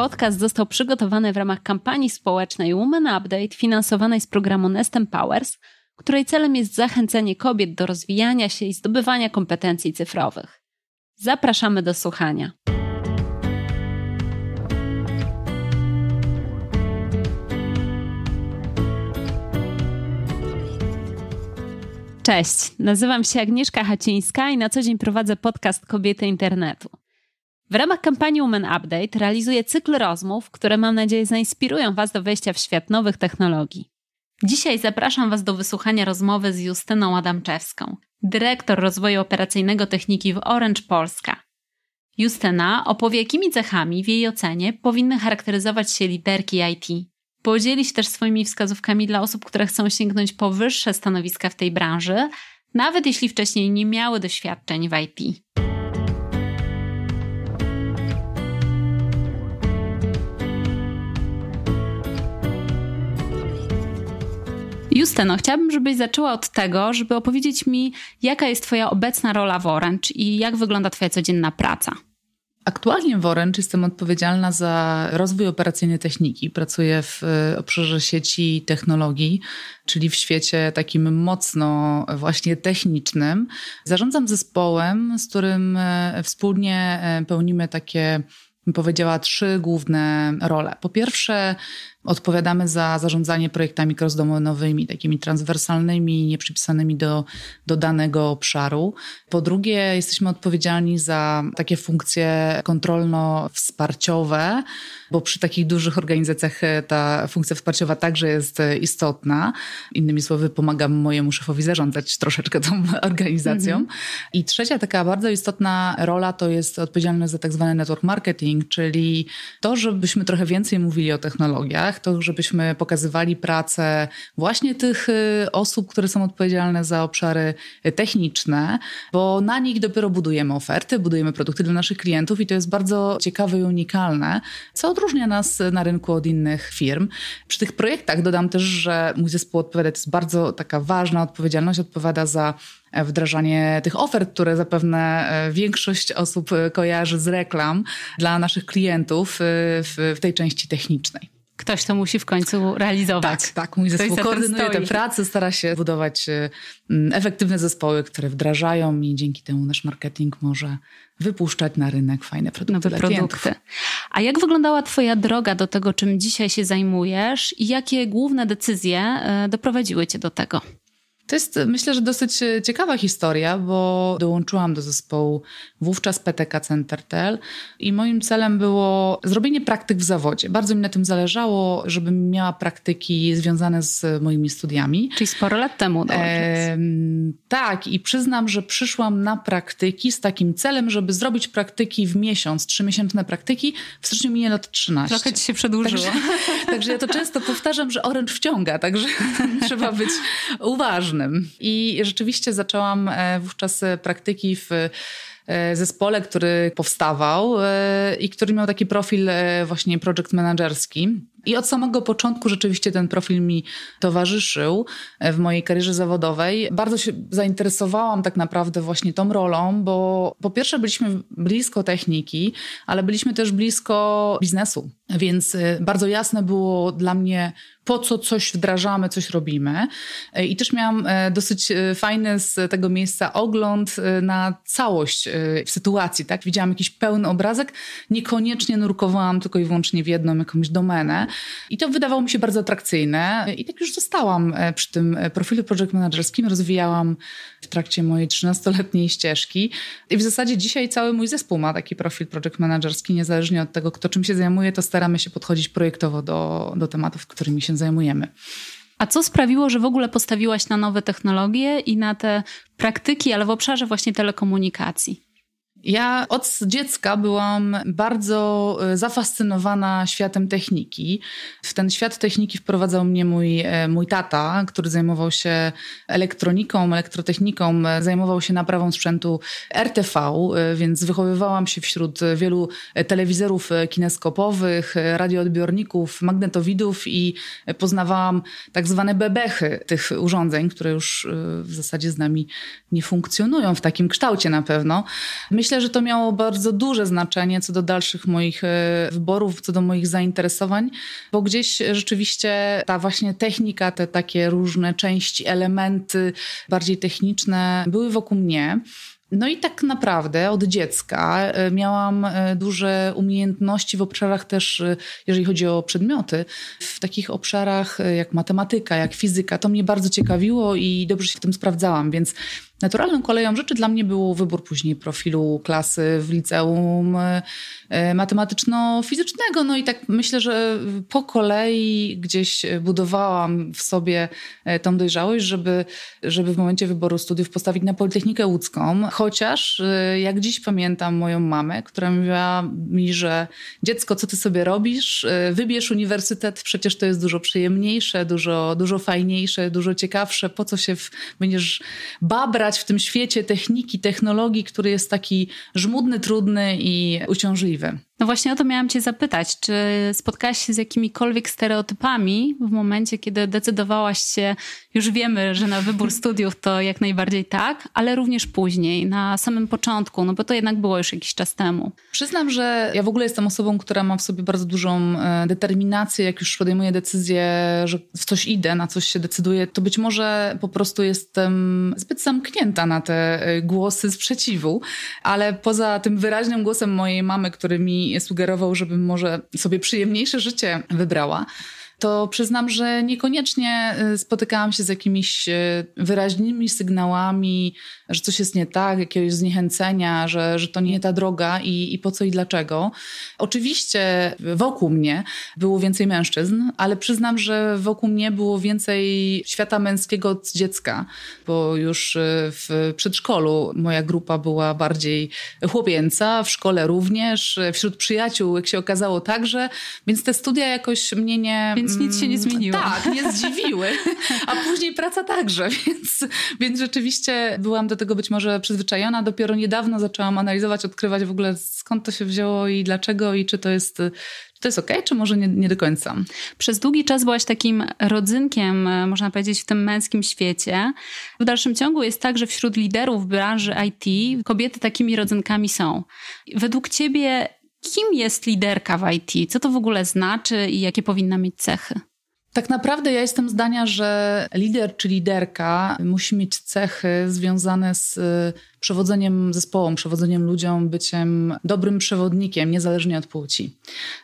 podcast został przygotowany w ramach kampanii społecznej Women Update finansowanej z programu Nest Empowers, której celem jest zachęcenie kobiet do rozwijania się i zdobywania kompetencji cyfrowych. Zapraszamy do słuchania. Cześć, nazywam się Agnieszka Hacińska i na co dzień prowadzę podcast Kobiety Internetu. W ramach kampanii Women Update realizuję cykl rozmów, które mam nadzieję zainspirują Was do wejścia w świat nowych technologii. Dzisiaj zapraszam Was do wysłuchania rozmowy z Justyną Adamczewską, dyrektor rozwoju operacyjnego techniki w Orange Polska. Justyna opowie, jakimi cechami w jej ocenie powinny charakteryzować się liderki IT. Podzieli się też swoimi wskazówkami dla osób, które chcą sięgnąć po wyższe stanowiska w tej branży, nawet jeśli wcześniej nie miały doświadczeń w IT. Justyno, chciałabym, żebyś zaczęła od tego, żeby opowiedzieć mi, jaka jest Twoja obecna rola w Orange i jak wygląda Twoja codzienna praca. Aktualnie w Orange jestem odpowiedzialna za rozwój operacyjny techniki. Pracuję w e, obszarze sieci i technologii, czyli w świecie takim mocno właśnie technicznym. Zarządzam zespołem, z którym e, wspólnie e, pełnimy takie powiedziała, trzy główne role. Po pierwsze, Odpowiadamy za zarządzanie projektami crossdomenowymi, takimi transwersalnymi, nieprzypisanymi do, do danego obszaru. Po drugie, jesteśmy odpowiedzialni za takie funkcje kontrolno-wsparciowe, bo przy takich dużych organizacjach ta funkcja wsparciowa także jest istotna. Innymi słowy, pomagam mojemu szefowi zarządzać troszeczkę tą organizacją. Mhm. I trzecia taka bardzo istotna rola to jest odpowiedzialność za tak zwany network marketing, czyli to, żebyśmy trochę więcej mówili o technologiach, to żebyśmy pokazywali pracę właśnie tych y, osób, które są odpowiedzialne za obszary techniczne, bo na nich dopiero budujemy oferty, budujemy produkty dla naszych klientów i to jest bardzo ciekawe i unikalne, co odróżnia nas na rynku od innych firm. Przy tych projektach dodam też, że mój zespół odpowiada, to jest bardzo taka ważna odpowiedzialność, odpowiada za wdrażanie tych ofert, które zapewne e, większość osób kojarzy z reklam dla naszych klientów y, w, w tej części technicznej. Ktoś to musi w końcu realizować. Tak, tak. Mój zespół koordynuje tę pracę, stara się budować e, efektywne zespoły, które wdrażają i dzięki temu nasz marketing może wypuszczać na rynek fajne produkty Nowe produkty. Klientów. A jak wyglądała Twoja droga do tego, czym dzisiaj się zajmujesz i jakie główne decyzje e, doprowadziły Cię do tego? To jest myślę, że dosyć e, ciekawa historia, bo dołączyłam do zespołu wówczas PTK Centertel i moim celem było zrobienie praktyk w zawodzie. Bardzo mi na tym zależało, żebym miała praktyki związane z moimi studiami. Czyli sporo lat temu e, Tak i przyznam, że przyszłam na praktyki z takim celem, żeby zrobić praktyki w miesiąc, trzymiesięczne praktyki. W styczniu minie lat 13. Trochę ci się przedłużyło. Także, także ja to często powtarzam, że oręcz wciąga, także trzeba być uważny. I rzeczywiście zaczęłam e, wówczas e, praktyki w e, zespole, który powstawał i który miał taki profil właśnie project managerski. I od samego początku rzeczywiście ten profil mi towarzyszył w mojej karierze zawodowej. Bardzo się zainteresowałam tak naprawdę właśnie tą rolą, bo po pierwsze byliśmy blisko techniki, ale byliśmy też blisko biznesu. Więc bardzo jasne było dla mnie, po co coś wdrażamy, coś robimy. E, I też miałam e, dosyć e, fajny z tego miejsca ogląd na całość sytuacji. Tak? Widziałam jakiś pełny obrazek, niekoniecznie nurkowałam tylko i wyłącznie w jedną jakąś domenę. I to wydawało mi się bardzo atrakcyjne. I tak już zostałam przy tym profilu project managerskim, rozwijałam w trakcie mojej 13-letniej ścieżki. I w zasadzie dzisiaj cały mój zespół ma taki profil project managerski, niezależnie od tego, kto czym się zajmuje, to staramy się podchodzić projektowo do, do tematów, którymi się zajmujemy. A co sprawiło, że w ogóle postawiłaś na nowe technologie i na te praktyki, ale w obszarze właśnie telekomunikacji? Ja od dziecka byłam bardzo e, zafascynowana światem techniki. W ten świat techniki wprowadzał mnie mój, e, mój tata, który zajmował się elektroniką, elektrotechniką, e, zajmował się naprawą sprzętu RTV, więc wychowywałam się wśród wielu telewizorów kineskopowych, radioodbiorników, magnetowidów i poznawałam tak zwane bebechy tych urządzeń, które już w zasadzie z nami nie funkcjonują w takim kształcie na pewno. Myślę, myślę, że to miało bardzo duże znaczenie co do dalszych moich e, wyborów, co do moich zainteresowań, bo gdzieś rzeczywiście ta właśnie technika, te takie różne części, elementy bardziej techniczne były wokół mnie. No i tak naprawdę od dziecka e, miałam e, duże umiejętności w obszarach też, jeżeli chodzi o przedmioty, w takich obszarach jak matematyka, jak fizyka. To mnie bardzo ciekawiło i dobrze się w tym sprawdzałam, więc Naturalną koleją rzeczy dla mnie był wybór później profilu klasy w liceum e, matematyczno-fizycznego. No i tak myślę, że po kolei gdzieś budowałam w sobie e, tą dojrzałość, żeby, żeby w momencie wyboru studiów postawić na Politechnikę Łódzką. Chociaż e, jak dziś pamiętam moją mamę, która mówiła mi, że dziecko, co ty sobie robisz? Wybierz uniwersytet, przecież to jest dużo przyjemniejsze, dużo, dużo fajniejsze, dużo ciekawsze. Po co się w, będziesz babrać w tym świecie techniki, technologii, który jest taki żmudny, trudny i uciążliwy. No właśnie o to miałam Cię zapytać. Czy spotkałaś się z jakimikolwiek stereotypami w momencie, kiedy decydowałaś się, już wiemy, że na wybór studiów to jak najbardziej tak, ale również później, na samym początku, no bo to jednak było już jakiś czas temu. Przyznam, że ja w ogóle jestem osobą, która ma w sobie bardzo dużą e, determinację. Jak już podejmuję decyzję, że w coś idę, na coś się decyduję, to być może po prostu jestem zbyt zamknięta na te e, głosy sprzeciwu, ale poza tym wyraźnym głosem mojej mamy, który mi sugerował, żebym może sobie przyjemniejsze życie wybrała to przyznam, że niekoniecznie y, spotykałam się z jakimiś y, wyraźnymi sygnałami, że coś jest nie tak, jakiegoś zniechęcenia, że, że to nie ta droga i, i po co i dlaczego. Oczywiście wokół mnie było więcej mężczyzn, ale przyznam, że wokół mnie było więcej świata męskiego od dziecka, bo już y, w przedszkolu moja grupa była bardziej chłopięca, w szkole również, wśród przyjaciół, jak się okazało, także, więc te studia jakoś mnie nie więc nic się nie mm, zmieniło. Tak, nie zdziwiły. A później praca także, więc, więc rzeczywiście byłam do tego być może przyzwyczajona. Dopiero niedawno zaczęłam analizować, odkrywać w ogóle skąd to się wzięło i dlaczego i czy to jest, czy to jest okej, okay, czy może nie, nie do końca. Przez długi czas byłaś takim rodzynkiem, można powiedzieć, w tym męskim świecie. W dalszym ciągu jest tak, że wśród liderów branży IT kobiety takimi rodzynkami są. Według ciebie Kim jest liderka w IT? Co to w ogóle znaczy i jakie powinna mieć cechy? Tak naprawdę ja jestem zdania, że lider czy liderka musi mieć cechy związane z y, przewodzeniem zespołom, przewodzeniem ludziom, byciem dobrym przewodnikiem, niezależnie od płci.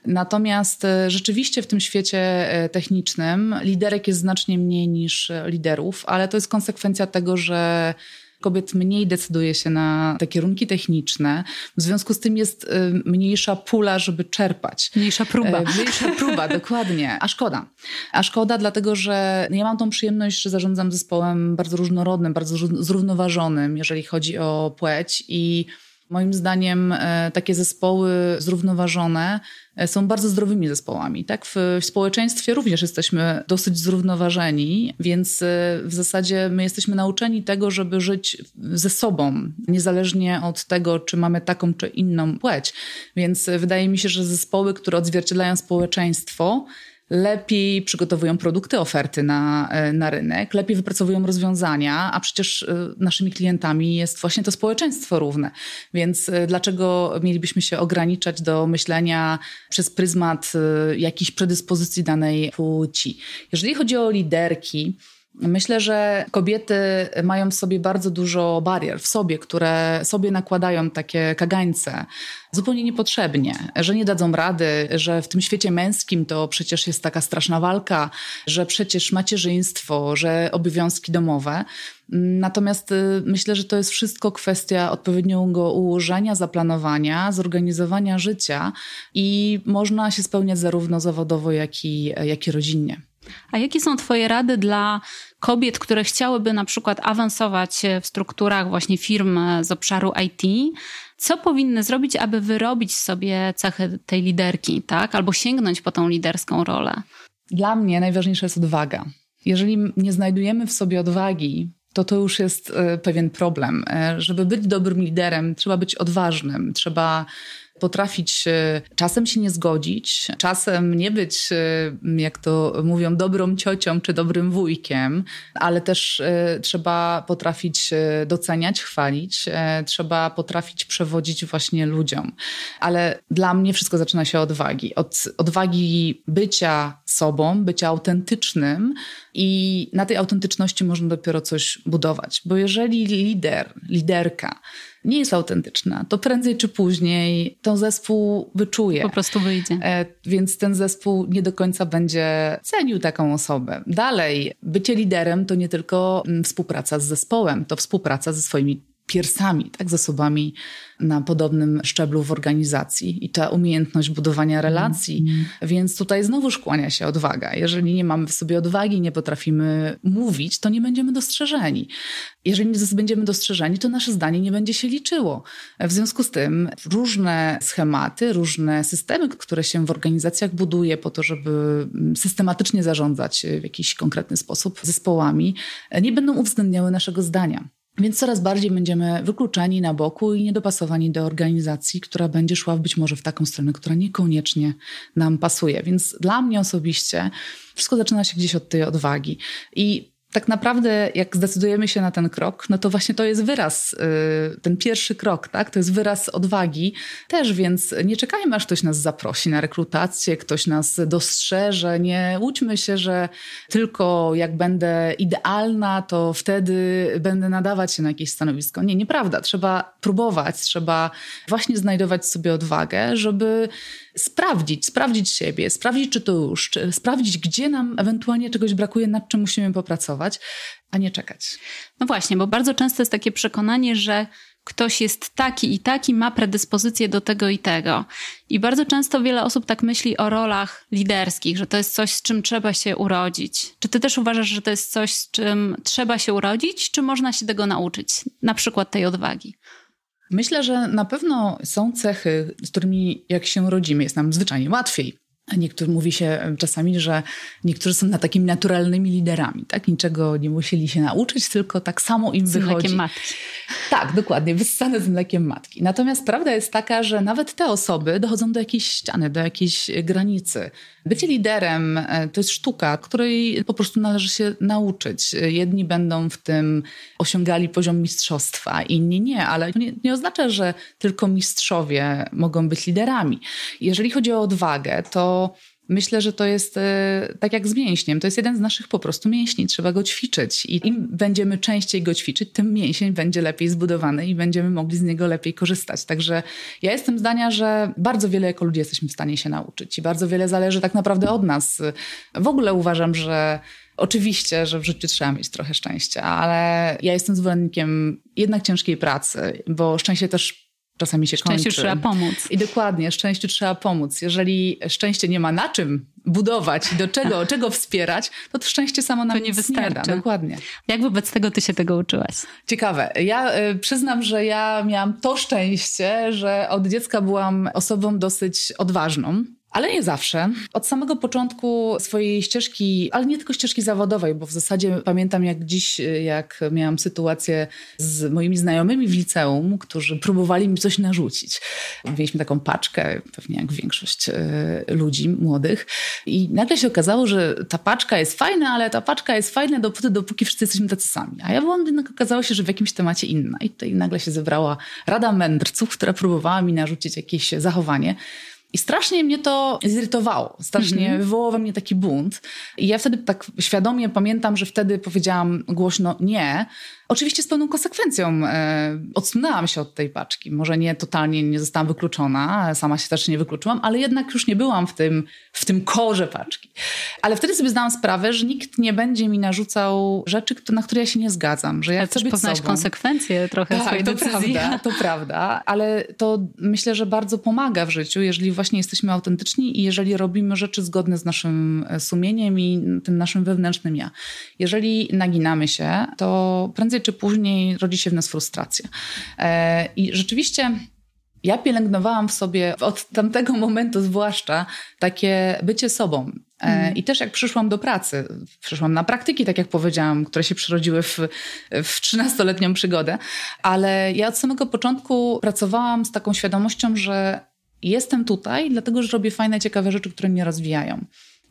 Natomiast y, rzeczywiście w tym świecie y, technicznym liderek jest znacznie mniej niż liderów, ale to jest konsekwencja tego, że kobiet mniej decyduje się na te kierunki techniczne. W związku z tym jest y, mniejsza pula, żeby czerpać. Mniejsza próba. E, mniejsza próba, dokładnie. A szkoda. A szkoda, dlatego że ja mam tą przyjemność, że zarządzam zespołem bardzo różnorodnym, bardzo zrównoważonym, jeżeli chodzi o płeć i Moim zdaniem e, takie zespoły zrównoważone e, są bardzo zdrowymi zespołami. Tak? W, społeczeństwie również jesteśmy dosyć zrównoważeni, więc e, w zasadzie my jesteśmy nauczeni tego, żeby żyć ze sobą, niezależnie od tego, czy mamy taką czy inną płeć. Więc wydaje mi się, że zespoły, które odzwierciedlają społeczeństwo, lepiej przygotowują produkty, oferty na, e, na rynek, lepiej wypracowują rozwiązania, a przecież e, naszymi klientami jest właśnie to społeczeństwo równe. Więc e, dlaczego mielibyśmy się ograniczać do myślenia przez pryzmat jakichś predyspozycji danej płci? Jeżeli chodzi o liderki, Myślę, że kobiety mają w sobie bardzo dużo barier w sobie, które sobie nakładają takie kagańce zupełnie niepotrzebnie, że nie dadzą rady, że w tym świecie męskim to przecież jest taka straszna walka, że przecież macierzyństwo, że obowiązki domowe. Natomiast y, myślę, że to jest wszystko kwestia odpowiedniego ułożenia, zaplanowania, zorganizowania życia i można się spełniać zarówno zawodowo, jak i, jak i rodzinnie. A jakie są Twoje rady dla kobiet, które chciałyby na przykład awansować w strukturach właśnie firm z obszaru IT? Co powinny zrobić, aby wyrobić sobie cechy tej liderki, tak? Albo sięgnąć po tą liderską rolę? Dla mnie najważniejsza jest odwaga. Jeżeli nie znajdujemy w sobie odwagi, to to już jest e, pewien problem. E, żeby być dobrym liderem, trzeba być odważnym, trzeba potrafić czasem się nie zgodzić, czasem nie być, jak to mówią, dobrą ciocią czy dobrym wujkiem, ale też trzeba potrafić doceniać, chwalić, trzeba potrafić przewodzić właśnie ludziom. Ale dla mnie wszystko zaczyna się od odwagi. Od odwagi bycia sobą, bycia autentycznym i na tej autentyczności można dopiero coś budować. Bo jeżeli lider, liderka nie jest autentyczna, to prędzej czy później to zespół wyczuje. Po prostu wyjdzie. E, więc ten zespół nie do końca będzie cenił taką osobę. Dalej, bycie liderem to nie tylko mm, współpraca z zespołem, to współpraca ze swoimi piersami, tak, zasobami na podobnym szczeblu w organizacji i ta umiejętność budowania relacji. Mm. Więc tutaj znowu kłania się odwaga. Jeżeli nie mamy w sobie odwagi, nie potrafimy mówić, to nie będziemy dostrzeżeni. Jeżeli nie będziemy dostrzeżeni, to nasze zdanie nie będzie się liczyło. W związku z tym różne schematy, różne systemy, które się w organizacjach buduje po to, żeby systematycznie zarządzać w jakiś konkretny sposób zespołami, nie będą uwzględniały naszego zdania. Więc coraz bardziej będziemy wykluczani na boku i niedopasowani do organizacji, która będzie szła być może w taką stronę, która niekoniecznie nam pasuje. Więc dla mnie osobiście wszystko zaczyna się gdzieś od tej odwagi. I tak naprawdę, jak zdecydujemy się na ten krok, no to właśnie to jest wyraz, y, ten pierwszy krok, tak? To jest wyraz odwagi też, więc nie czekajmy, aż ktoś nas zaprosi na rekrutację, ktoś nas dostrzeże. Nie łudźmy się, że tylko jak będę idealna, to wtedy będę nadawać się na jakieś stanowisko. Nie, nieprawda. Trzeba próbować, trzeba właśnie znajdować sobie odwagę, żeby sprawdzić, sprawdzić siebie, sprawdzić, czy to już, czy sprawdzić, gdzie nam ewentualnie czegoś brakuje, nad czym musimy popracować, a nie czekać. No właśnie, bo bardzo często jest takie przekonanie, że ktoś jest taki i taki, ma predyspozycję do tego i tego. I bardzo często wiele osób tak myśli o rolach liderskich, że to jest coś, z czym trzeba się urodzić. Czy ty też uważasz, że to jest coś, z czym trzeba się urodzić, czy można się tego nauczyć? Na przykład tej odwagi. Myślę, że na pewno są cechy, z którymi jak się rodzimy, jest nam zwyczajnie łatwiej. Niektórzy mówi się czasami, że niektórzy są na takimi naturalnymi liderami, tak? Niczego nie musieli się nauczyć, tylko tak samo im z wychodzi. Z matki. Tak, dokładnie, wyssane z mlekiem matki. Natomiast prawda jest taka, że nawet te osoby dochodzą do jakiejś ściany, do jakiejś granicy. Bycie liderem e, to jest sztuka, której po prostu należy się nauczyć. Jedni będą w tym osiągali poziom mistrzostwa, inni nie, ale to nie, nie oznacza, że tylko mistrzowie mogą być liderami. Jeżeli chodzi o odwagę, to Myślę, że to jest e, tak jak z mięśniem. To jest jeden z naszych po prostu mięśni. Trzeba go ćwiczyć. I im będziemy częściej go ćwiczyć, tym mięsień będzie lepiej zbudowany i będziemy mogli z niego lepiej korzystać. Także ja jestem zdania, że bardzo wiele jako ludzie jesteśmy w stanie się nauczyć i bardzo wiele zależy tak naprawdę od nas. W ogóle uważam, że Oczywiście, że w życiu trzeba mieć trochę szczęścia, ale ja jestem zwolennikiem jednak ciężkiej pracy, bo szczęście też czasami się Szczęściu kończy. trzeba pomóc. I dokładnie, szczęściu trzeba pomóc. Jeżeli szczęście nie ma na czym budować i do czego, czego wspierać, to to szczęście samo nam to nie wystarczy. Nie. Dokładnie. Jak wobec tego ty się tego uczyłaś? Ciekawe. Ja y, przyznam, że ja miałam to szczęście, że od dziecka byłam osobą dosyć odważną. Ale nie zawsze. Od samego początku swojej ścieżki, ale nie tylko ścieżki zawodowej, bo w zasadzie pamiętam jak dziś, jak miałam sytuację z moimi znajomymi w liceum, którzy próbowali mi coś narzucić. Mieliśmy taką paczkę, pewnie jak większość e, ludzi młodych i nagle się okazało, że ta paczka jest fajna, ale ta paczka jest fajna dopóty, dopóki wszyscy jesteśmy tacy sami. A ja byłam jednak okazało się, że w jakimś temacie inna. I tutaj nagle się zebrała rada mędrców, która próbowała mi narzucić jakieś zachowanie, i strasznie mnie to zirytowało, strasznie mm -hmm. wywołało we mnie taki bunt. I ja wtedy tak świadomie pamiętam, że wtedy powiedziałam głośno nie, Oczywiście z pełną konsekwencją e, odsunęłam się od tej paczki. Może nie totalnie nie zostałam wykluczona, sama się też nie wykluczyłam, ale jednak już nie byłam w tym, w tym korze paczki. Ale wtedy sobie zdałam sprawę, że nikt nie będzie mi narzucał rzeczy, na które ja się nie zgadzam. Że ja ale chcę też poznać konsekwencje trochę tak, swojej to decyzji. Prawda, to prawda, ale to myślę, że bardzo pomaga w życiu, jeżeli właśnie jesteśmy autentyczni i jeżeli robimy rzeczy zgodne z naszym e, sumieniem i tym naszym wewnętrznym ja. Jeżeli naginamy się, to prędzej prędzej czy później rodzi się w nas frustracja. E, I rzeczywiście ja pielęgnowałam w sobie od tamtego momentu zwłaszcza takie bycie sobą. Mm. I też jak przyszłam do pracy, przyszłam na praktyki, tak jak powiedziałam, które się przerodziły w, w 13-letnią przygodę, ale ja od samego początku pracowałam z taką świadomością, że Jestem tutaj, dlatego że robię fajne, ciekawe rzeczy, które mnie rozwijają.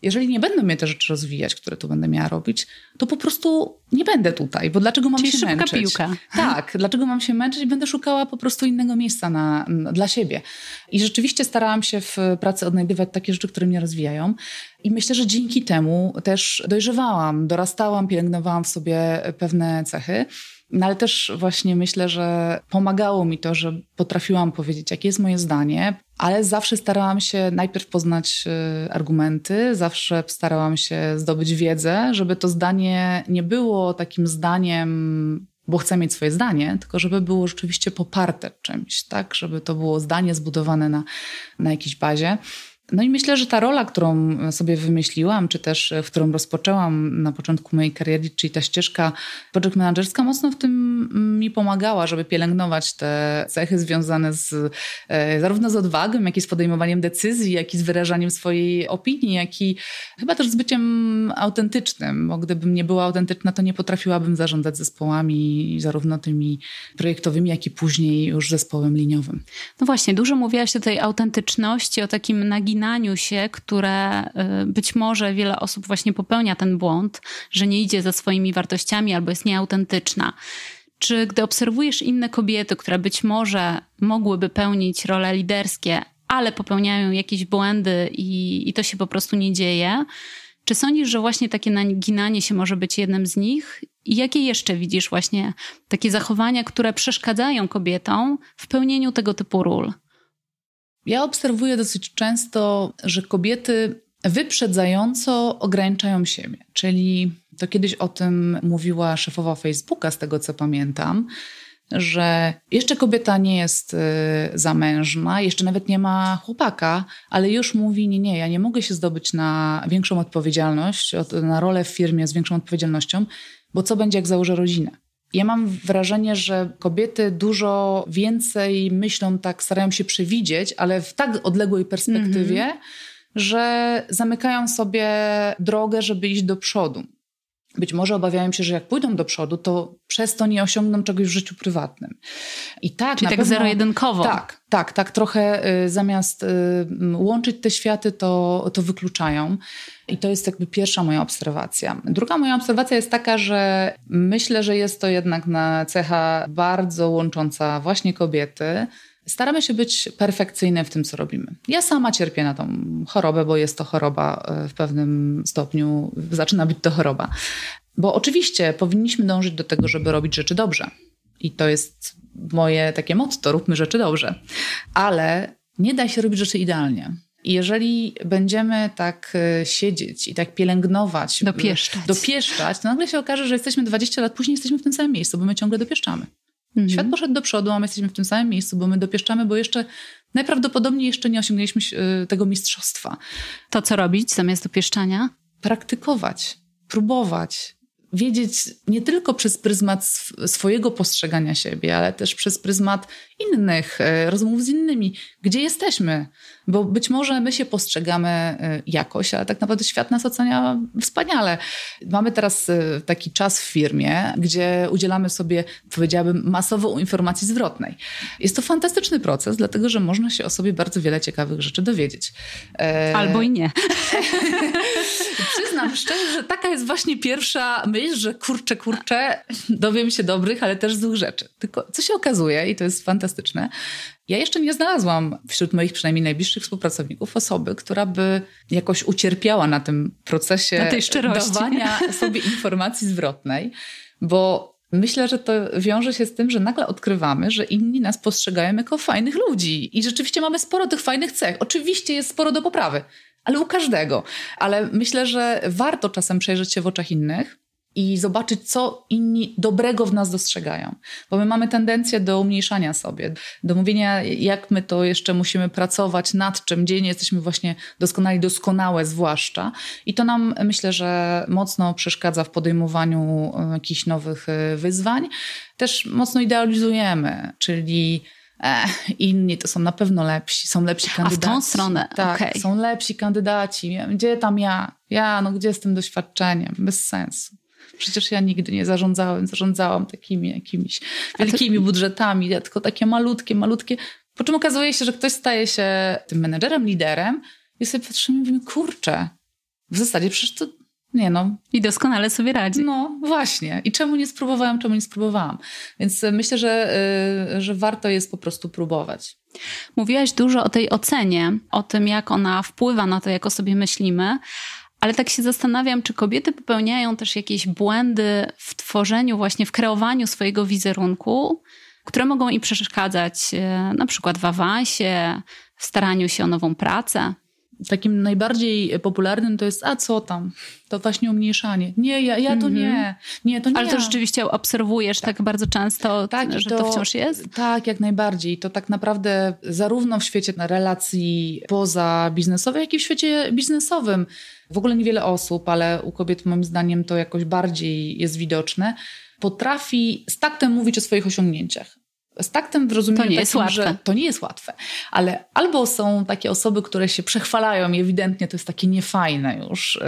Jeżeli nie będą mnie te rzeczy rozwijać, które tu będę miała robić, to po prostu nie będę tutaj, bo dlaczego mam Czyli się szybka męczyć? piłka. Tak, dlaczego mam się męczyć i będę szukała po prostu innego miejsca na, dla siebie. I rzeczywiście starałam się w pracy odnajdywać takie rzeczy, które mnie rozwijają. I myślę, że dzięki temu też dojrzewałam, dorastałam, pielęgnowałam w sobie pewne cechy. No ale też właśnie myślę, że pomagało mi to, że potrafiłam powiedzieć, jakie jest moje zdanie, ale zawsze starałam się najpierw poznać y, argumenty, zawsze starałam się zdobyć wiedzę, żeby to zdanie nie było takim zdaniem bo chcę mieć swoje zdanie, tylko żeby było rzeczywiście poparte czymś, tak? Żeby to było zdanie zbudowane na, na jakiejś bazie. No i myślę, że ta rola, którą sobie wymyśliłam, czy też w którą rozpoczęłam na początku mojej kariery, czyli ta ścieżka project managerska, mocno w tym mi pomagała, żeby pielęgnować te cechy związane z, e, zarówno z odwagą, jak i z podejmowaniem decyzji, jak i z wyrażaniem swojej opinii, jak i chyba też z byciem autentycznym, bo gdybym nie była autentyczna, to nie potrafiłabym zarządzać zespołami, zarówno tymi projektowymi, jak i później już zespołem liniowym. No właśnie, dużo mówiłaś o tej autentyczności, o takim naginaniu zaginaniu się, które y, być może wiele osób właśnie popełnia ten błąd, że nie idzie za swoimi wartościami albo jest nieautentyczna. Czy gdy obserwujesz inne kobiety, które być może mogłyby pełnić role liderskie, ale popełniają jakieś błędy i, i to się po prostu nie dzieje, czy sądzisz, że właśnie takie naginanie się może być jednym z nich? I jakie jeszcze widzisz właśnie takie zachowania, które przeszkadzają kobietom w pełnieniu tego typu ról? Ja obserwuję dosyć często, że kobiety wyprzedzająco ograniczają siebie. Czyli to kiedyś o tym mówiła szefowa Facebooka, z tego co pamiętam, że jeszcze kobieta nie jest y, zamężna, jeszcze nawet nie ma chłopaka, ale już mówi: Nie, nie, ja nie mogę się zdobyć na większą odpowiedzialność, na rolę w firmie z większą odpowiedzialnością, bo co będzie, jak założę rodzinę? Ja mam wrażenie, że kobiety dużo więcej myślą tak, starają się przewidzieć, ale w tak odległej perspektywie, mm -hmm. że zamykają sobie drogę, żeby iść do przodu. Być może obawiają się, że jak pójdą do przodu, to przez to nie osiągną czegoś w życiu prywatnym. I tak, Czyli tak pewno, zero-jedynkowo. Tak, tak, tak. Trochę y, zamiast y, łączyć te światy, to, to wykluczają. I to jest jakby pierwsza moja obserwacja. Druga moja obserwacja jest taka, że myślę, że jest to jednak na cecha bardzo łącząca właśnie kobiety. Staramy się być perfekcyjne w tym, co robimy. Ja sama cierpię na tą chorobę, bo jest to choroba e, w pewnym stopniu, zaczyna być to choroba. Bo oczywiście powinniśmy dążyć do tego, żeby robić rzeczy dobrze. I to jest moje takie motto: róbmy rzeczy dobrze. Ale nie da się robić rzeczy idealnie. I jeżeli będziemy tak e, siedzieć i tak pielęgnować, dopieszczać. dopieszczać, to nagle się okaże, że jesteśmy 20 lat później, jesteśmy w tym samym miejscu, bo my ciągle dopieszczamy. Mhm. Świat poszedł do przodu, a my jesteśmy w tym samym miejscu, bo my dopieszczamy, bo jeszcze najprawdopodobniej jeszcze nie osiągnęliśmy e, tego mistrzostwa. To co robić zamiast dopieszczania? Praktykować, próbować, wiedzieć nie tylko przez pryzmat swojego postrzegania siebie, ale też przez pryzmat innych, e, rozmów z innymi, gdzie jesteśmy. Bo być może my się postrzegamy e, jakoś, ale tak naprawdę świat nas ocenia wspaniale. Mamy teraz e, taki czas w firmie, gdzie udzielamy sobie, powiedziałabym, masowo informacji zwrotnej. Jest to fantastyczny proces, dlatego że można się o sobie bardzo wiele ciekawych rzeczy dowiedzieć. Albo i nie. Przyznam szczerze, że taka jest właśnie pierwsza myśl, że kurczę, kurczę, dowiem się dobrych, ale też złych rzeczy. Tylko co się okazuje, i to jest fantastyczne, ja jeszcze nie znalazłam wśród moich przynajmniej najbliższych współpracowników osoby, która by jakoś ucierpiała na tym procesie na tej dawania sobie informacji zwrotnej, bo Myślę, że to wiąże się z tym, że nagle odkrywamy, że inni nas postrzegają jako fajnych ludzi i rzeczywiście mamy sporo tych fajnych cech. Oczywiście jest sporo do poprawy, ale u każdego. Ale myślę, że warto czasem przejrzeć się w oczach innych i zobaczyć, co inni dobrego w nas dostrzegają. Bo my mamy tendencję do umniejszania sobie, do mówienia, jak my to jeszcze musimy pracować, nad czym, gdzie nie jesteśmy właśnie doskonali, doskonałe zwłaszcza. I to nam, myślę, że mocno przeszkadza w podejmowaniu e, jakichś nowych e, wyzwań. Też mocno idealizujemy, czyli inni to są na pewno lepsi, są lepsi kandydaci. A w tą stronę, Tak, okay. są lepsi kandydaci. Gdzie tam ja? Ja, no gdzie z tym doświadczeniem? Bez sensu. Przecież ja nigdy nie zarządzałem, zarządzałam takimi jakimiś wielkimi budżetami, ja tylko takie malutkie, malutkie. Po czym okazuje się, że ktoś staje się tym menedżerem, liderem i sobie patrzymy i mówimy, kurczę, w zasadzie przecież to nie no. I doskonale sobie radzi. No właśnie. I czemu nie spróbowałam, czemu nie spróbowałam. Więc myślę, że, yy, że warto jest po prostu próbować. Mówiłaś dużo o tej ocenie, o tym, jak ona wpływa na to, jak o sobie myślimy. Ale tak się zastanawiam, czy kobiety popełniają też jakieś błędy w tworzeniu, właśnie w kreowaniu swojego wizerunku, które mogą im przeszkadzać e, na przykład w awansie, w staraniu się o nową pracę. Takim najbardziej popularnym to jest, a co tam? To właśnie umniejszanie. Nie, ja, ja to mm -hmm. nie. Nie, to nie. Ale to rzeczywiście obserwujesz tak, tak bardzo często, tak, że to, to, wciąż jest? Tak, jak najbardziej. To tak naprawdę zarówno w świecie relacji poza biznesowej, jak i w świecie biznesowym. W ogóle niewiele osób, ale u kobiet moim zdaniem to jakoś bardziej jest widoczne, potrafi z taktem mówić o swoich osiągnięciach z taktem w rozumieniu to nie jest że to nie jest łatwe. Ale albo są takie osoby, które się przechwalają i ewidentnie to jest takie niefajne już.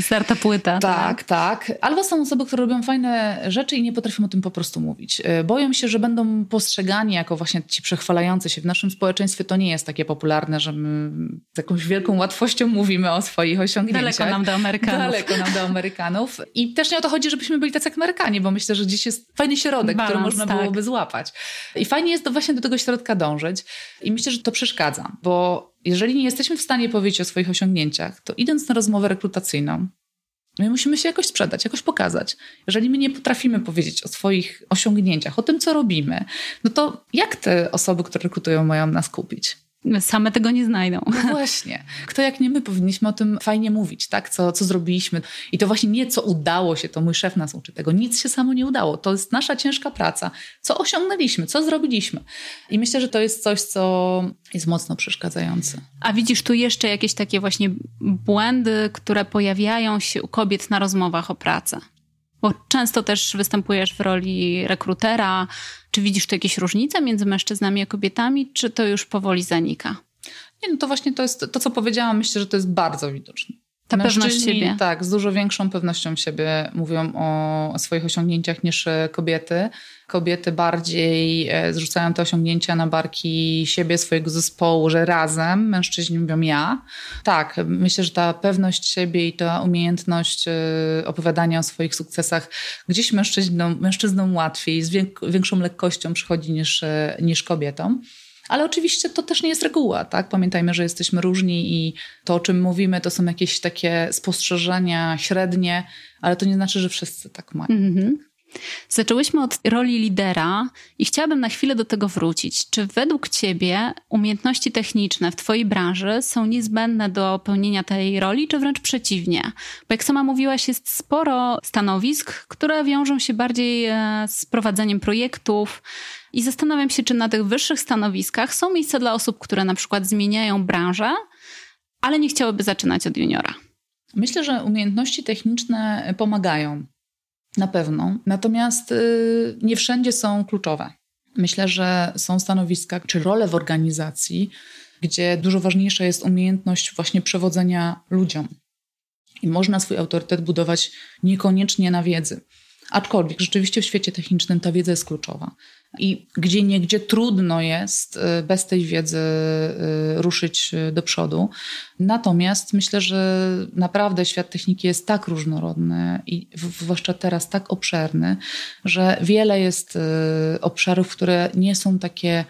Starta płyta. Tak, tak, tak. Albo są osoby, które robią fajne rzeczy i nie potrafią o tym po prostu mówić. Yy, boją się, że będą postrzegani jako właśnie ci przechwalający się. W naszym społeczeństwie to nie jest takie popularne, że my z jakąś wielką łatwością mówimy o swoich osiągnięciach. Daleko nam do Amerykanów. Daleko nam do Amerykanów. I też nie o to chodzi, żebyśmy byli tacy jak Amerykanie, bo myślę, że gdzieś jest fajny środek, Balans, który można tak. byłoby złapać. I fajnie jest właśnie do tego środka dążyć. I myślę, że to przeszkadza, bo jeżeli nie jesteśmy w stanie powiedzieć o swoich osiągnięciach, to idąc na rozmowę rekrutacyjną, My musimy się jakoś sprzedać, jakoś pokazać. Jeżeli my nie potrafimy powiedzieć o swoich osiągnięciach, o tym, co robimy, no to jak te osoby, które rekrutują, mają nas kupić? Same tego nie znajdą. No właśnie. Kto jak nie my powinniśmy o tym fajnie mówić, tak? Co, co zrobiliśmy. I to właśnie nie co udało się, to mój szef nas uczy tego. Nic się samo nie udało. To jest nasza ciężka praca. Co osiągnęliśmy, co zrobiliśmy. I myślę, że to jest coś, co jest mocno przeszkadzające. A widzisz tu jeszcze jakieś takie właśnie błędy, które pojawiają się u kobiet na rozmowach o pracę? Bo często też występujesz w roli rekrutera. Czy widzisz tu jakieś różnice między mężczyznami a kobietami, czy to już powoli zanika? Nie, no to właśnie to jest to, co powiedziałam. Myślę, że to jest bardzo widoczne. Ta pewność siebie. Tak, z dużo większą pewnością siebie mówią o swoich osiągnięciach niż kobiety. Kobiety bardziej e, zrzucają te osiągnięcia na barki siebie, swojego zespołu, że razem, mężczyźni mówią ja. Tak, myślę, że ta pewność siebie i ta umiejętność e, opowiadania o swoich sukcesach gdzieś mężczyznom, mężczyznom łatwiej, z większą lekkością przychodzi niż, e, niż kobietom. Ale oczywiście to też nie jest reguła, tak? Pamiętajmy, że jesteśmy różni i to, o czym mówimy, to są jakieś takie spostrzeżenia średnie, ale to nie znaczy, że wszyscy tak mają. Mm -hmm. Zaczęłyśmy od roli lidera i chciałabym na chwilę do tego wrócić. Czy według Ciebie umiejętności techniczne w Twojej branży są niezbędne do pełnienia tej roli, czy wręcz przeciwnie? Bo jak sama mówiłaś, jest sporo stanowisk, które wiążą się bardziej e, z prowadzeniem projektów. I zastanawiam się, czy na tych wyższych stanowiskach są miejsca dla osób, które na przykład zmieniają branżę, ale nie chciałyby zaczynać od juniora. Myślę, że umiejętności techniczne pomagają na pewno. Natomiast y, nie wszędzie są kluczowe. Myślę, że są stanowiska czy role w organizacji, gdzie dużo ważniejsza jest umiejętność właśnie przewodzenia ludziom. I można swój autorytet budować niekoniecznie na wiedzy. Aczkolwiek rzeczywiście w świecie technicznym ta wiedza jest kluczowa. I gdzie niegdzie trudno jest y, bez tej wiedzy y, ruszyć y, do przodu. Natomiast myślę, że naprawdę świat techniki jest tak różnorodny i zwłaszcza teraz tak obszerny, że wiele jest obszarów, które nie są takie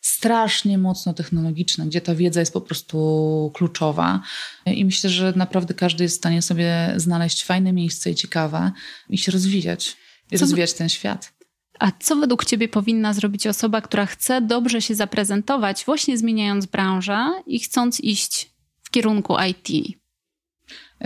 strasznie mocno technologiczne, gdzie ta wiedza jest po prostu kluczowa. I myślę, że naprawdę każdy jest w stanie sobie znaleźć fajne miejsce i ciekawe i się rozwijać. I rozwijać ten świat. A co według Ciebie powinna zrobić osoba, która chce dobrze się zaprezentować, właśnie zmieniając branżę i chcąc iść w kierunku IT?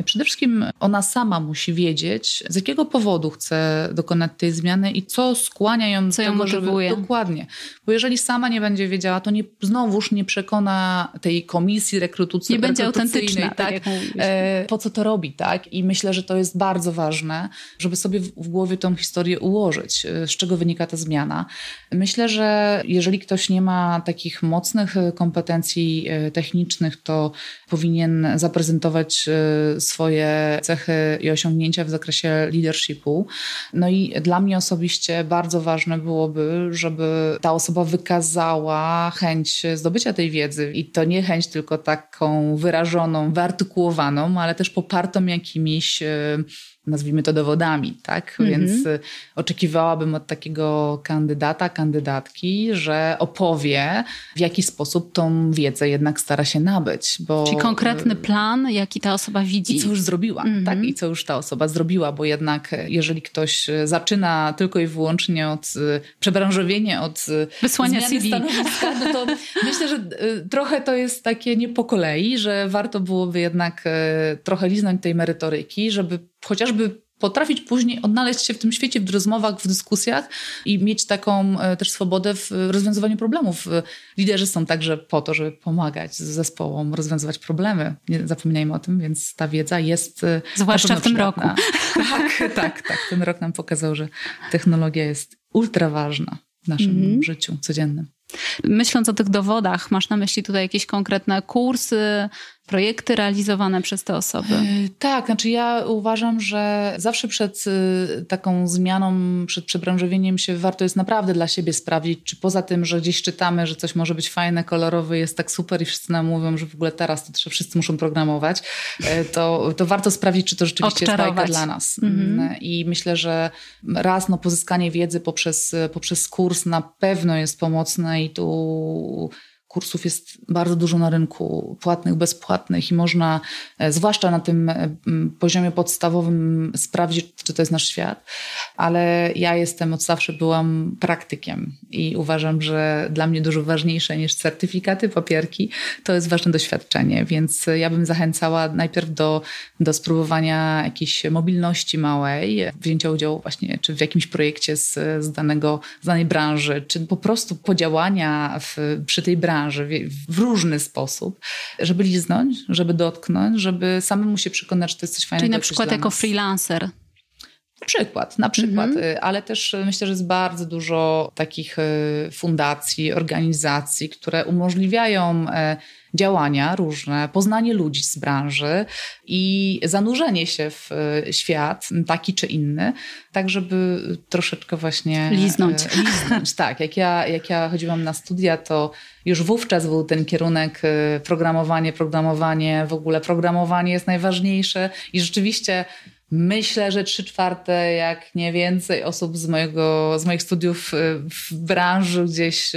Przede wszystkim ona sama musi wiedzieć, z jakiego powodu chce dokonać tej zmiany i co skłania ją co do tego. Żeby, dokładnie. Bo jeżeli sama nie będzie wiedziała, to nie, znowuż nie przekona tej komisji rekrutacyjnej. Nie będzie autentyczna, tak? tak e, po co to robi, tak? I myślę, że to jest bardzo ważne, żeby sobie w, w głowie tą historię ułożyć, e, z czego wynika ta zmiana. Myślę, że jeżeli ktoś nie ma takich mocnych kompetencji e, technicznych, to powinien zaprezentować swoje cechy i osiągnięcia w zakresie leadershipu. No i dla mnie osobiście bardzo ważne byłoby, żeby ta osoba wykazała chęć zdobycia tej wiedzy i to nie chęć tylko taką wyrażoną, wyartykułowaną, ale też popartą jakimiś nazwijmy to dowodami, tak? Mm -hmm. Więc y, oczekiwałabym od takiego kandydata, kandydatki, że opowie, w jaki sposób tą wiedzę jednak stara się nabyć. Bo, Czyli konkretny y, plan, jaki ta osoba widzi. I co już zrobiła, mm -hmm. tak? I co już ta osoba zrobiła, bo jednak y, jeżeli ktoś zaczyna tylko i wyłącznie od przebranżowienia, od wysłania CV, no to myślę, że trochę to jest takie nie po kolei, że warto byłoby jednak trochę liznąć tej merytoryki, żeby chociażby potrafić później odnaleźć się w tym świecie, w rozmowach, w dyskusjach i mieć taką e, też swobodę w rozwiązywaniu problemów. Liderzy są także po to, żeby pomagać zespołom rozwiązywać problemy. Nie zapominajmy o tym, więc ta wiedza jest. E, Zwłaszcza w tym roku. Tak, tak, tak. Ten rok nam pokazał, że technologia jest ultra ważna w naszym mm -hmm. życiu codziennym. Myśląc o tych dowodach, masz na myśli tutaj jakieś konkretne kursy, projekty realizowane przez te osoby? E, tak, znaczy ja uważam, że zawsze przed y, taką zmianą, przed przebranżowieniem się warto jest naprawdę dla siebie sprawdzić, czy poza tym, że gdzieś czytamy, że coś może być fajne, kolorowe, jest tak super i wszyscy nam mówią, że w ogóle teraz to wszyscy muszą programować, e, to, to warto sprawdzić, czy to rzeczywiście jest bajka dla nas. Mhm. Mm, I myślę, że raz no, pozyskanie wiedzy poprzez, poprzez kurs na pewno jest pomocne i tu kursów jest bardzo dużo na rynku, płatnych, bezpłatnych i można, e, zwłaszcza na tym e, poziomie podstawowym, sprawdzić, czy to jest nasz świat. Ale ja jestem od zawsze byłam praktykiem i uważam, że dla mnie dużo ważniejsze niż certyfikaty, papierki, to jest ważne doświadczenie. Więc ja bym zachęcała najpierw do, do spróbowania jakiejś mobilności małej, wzięcia udziału właśnie czy w jakimś projekcie z, z, danego, z danej branży, czy po prostu podziałania w, przy tej branży branży w różny sposób, żeby liznąć, żeby dotknąć, żeby samemu się przekonać, że to jest coś fajnego. Czyli na przykład jako freelancer. Na przykład, na przykład, mhm. y, ale też myślę, że jest bardzo dużo takich y, fundacji, organizacji, które umożliwiają działania różne, poznanie ludzi z branży i zanurzenie się w e, świat, taki czy inny, tak żeby troszeczkę właśnie... Liznąć. E, liznąć, tak. Jak ja, jak ja chodziłam na studia, to już wówczas był ten kierunek e, programowanie, programowanie, w ogóle programowanie jest najważniejsze i rzeczywiście Myślę, że trzy czwarte, jak nie więcej osób z, mojego, z moich studiów w branży gdzieś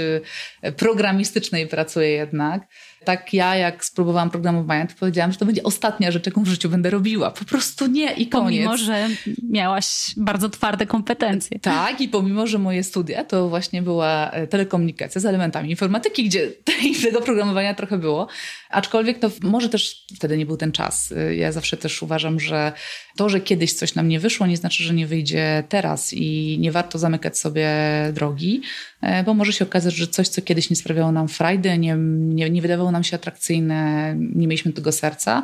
programistycznej pracuje jednak tak ja, jak spróbowałam programowania, to powiedziałam, że to będzie ostatnia rzecz, jaką w życiu będę robiła. Po prostu nie i koniec. Pomimo, że miałaś bardzo twarde kompetencje. Tak, i pomimo, że moje studia to właśnie była e, telekomunikacja z elementami informatyki, gdzie tego programowania trochę było. Aczkolwiek to może też wtedy nie był ten czas. E, ja zawsze też uważam, że to, że kiedyś coś nam nie wyszło, nie znaczy, że nie wyjdzie teraz i nie warto zamykać sobie drogi, e, bo może się okazać, że coś, co kiedyś nie sprawiało nam frajdy, nie, nie, nie wydawało nam się atrakcyjne, nie mieliśmy tego serca,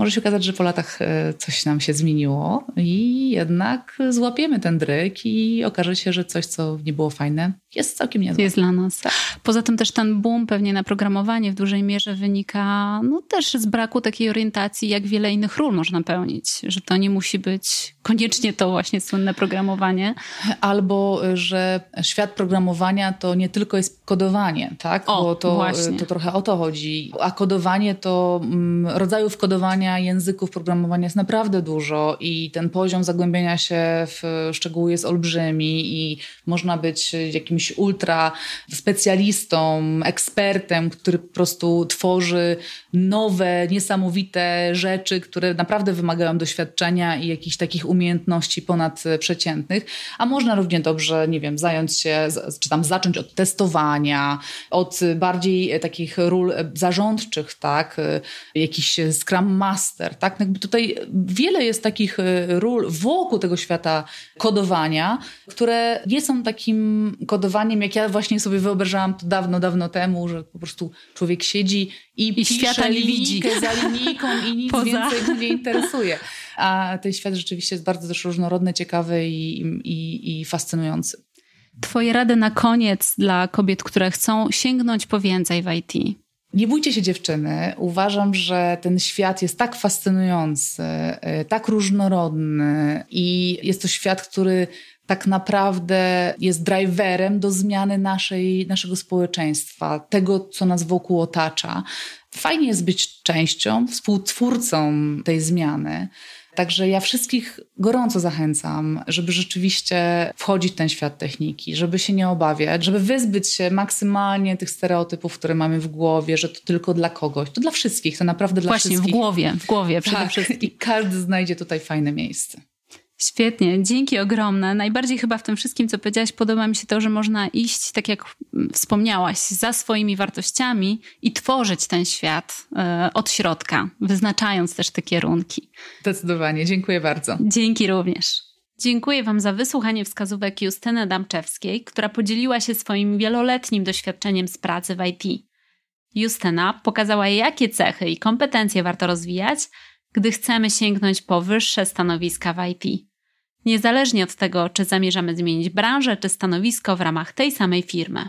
może się okazać, że po latach e, coś nam się zmieniło i jednak złapiemy ten dryk i okaże się, że coś, co nie było fajne, jest całkiem niezłe. Jest dla nas. Tak. Poza tym też ten boom pewnie na programowanie w dużej mierze wynika no, też z braku takiej orientacji, jak wiele innych ról można pełnić. Że to nie musi być koniecznie to właśnie słynne programowanie. Albo, że świat programowania to nie tylko jest kodowanie, tak? O, Bo to, właśnie. to trochę o to chodzi. A kodowanie to mm, rodzajów kodowania języków programowania jest naprawdę dużo i ten poziom zagłębienia się w szczegóły jest olbrzymi i można być jakimś ultra specjalistą, ekspertem, który po prostu tworzy nowe, niesamowite rzeczy, które naprawdę wymagają doświadczenia i jakichś takich umiejętności ponadprzeciętnych, a można równie dobrze, nie wiem, zająć się, czy tam zacząć od testowania, od bardziej takich ról zarządczych, tak, jakiś Scrum Master, tak, jakby tutaj wiele jest takich ról wokół tego świata kodowania, które nie są takim kodowaniem, jak ja właśnie sobie wyobrażałam to dawno, dawno temu, że po prostu człowiek siedzi i, I świata nie widzi. za linijką i nic Poza. więcej go nie interesuje. A ten świat rzeczywiście jest bardzo też różnorodny, ciekawy i, i, i fascynujący. Twoje rady na koniec dla kobiet, które chcą sięgnąć po więcej w IT? Nie bójcie się dziewczyny. Uważam, że ten świat jest tak fascynujący, y, tak różnorodny i jest to świat, który tak naprawdę jest driverem do zmiany naszej, naszego społeczeństwa, tego, co nas wokół otacza. Fajnie jest być częścią, współtwórcą tej zmiany. Także ja wszystkich gorąco zachęcam, żeby rzeczywiście wchodzić w ten świat techniki, żeby się nie obawiać, żeby wyzbyć się maksymalnie tych stereotypów, które mamy w głowie, że to tylko dla kogoś. To dla wszystkich, to naprawdę dla Właśnie, wszystkich. Właśnie, w głowie, w głowie przede tak, wszystkim. I każdy znajdzie tutaj fajne miejsce. Świetnie, dzięki ogromne. Najbardziej chyba w tym wszystkim, co powiedziałaś, podoba mi się to, że można iść, tak jak wspomniałaś, za swoimi wartościami i tworzyć ten świat e, od środka, wyznaczając też te kierunki. Zdecydowanie, dziękuję bardzo. Dzięki również. Dziękuję Wam za wysłuchanie wskazówek Justyny Damczewskiej, która podzieliła się swoim wieloletnim doświadczeniem z pracy w IT. Justyna pokazała, jakie cechy i kompetencje warto rozwijać, gdy chcemy sięgnąć po wyższe stanowiska w IT niezależnie od tego, czy zamierzamy zmienić branżę czy stanowisko w ramach tej samej firmy.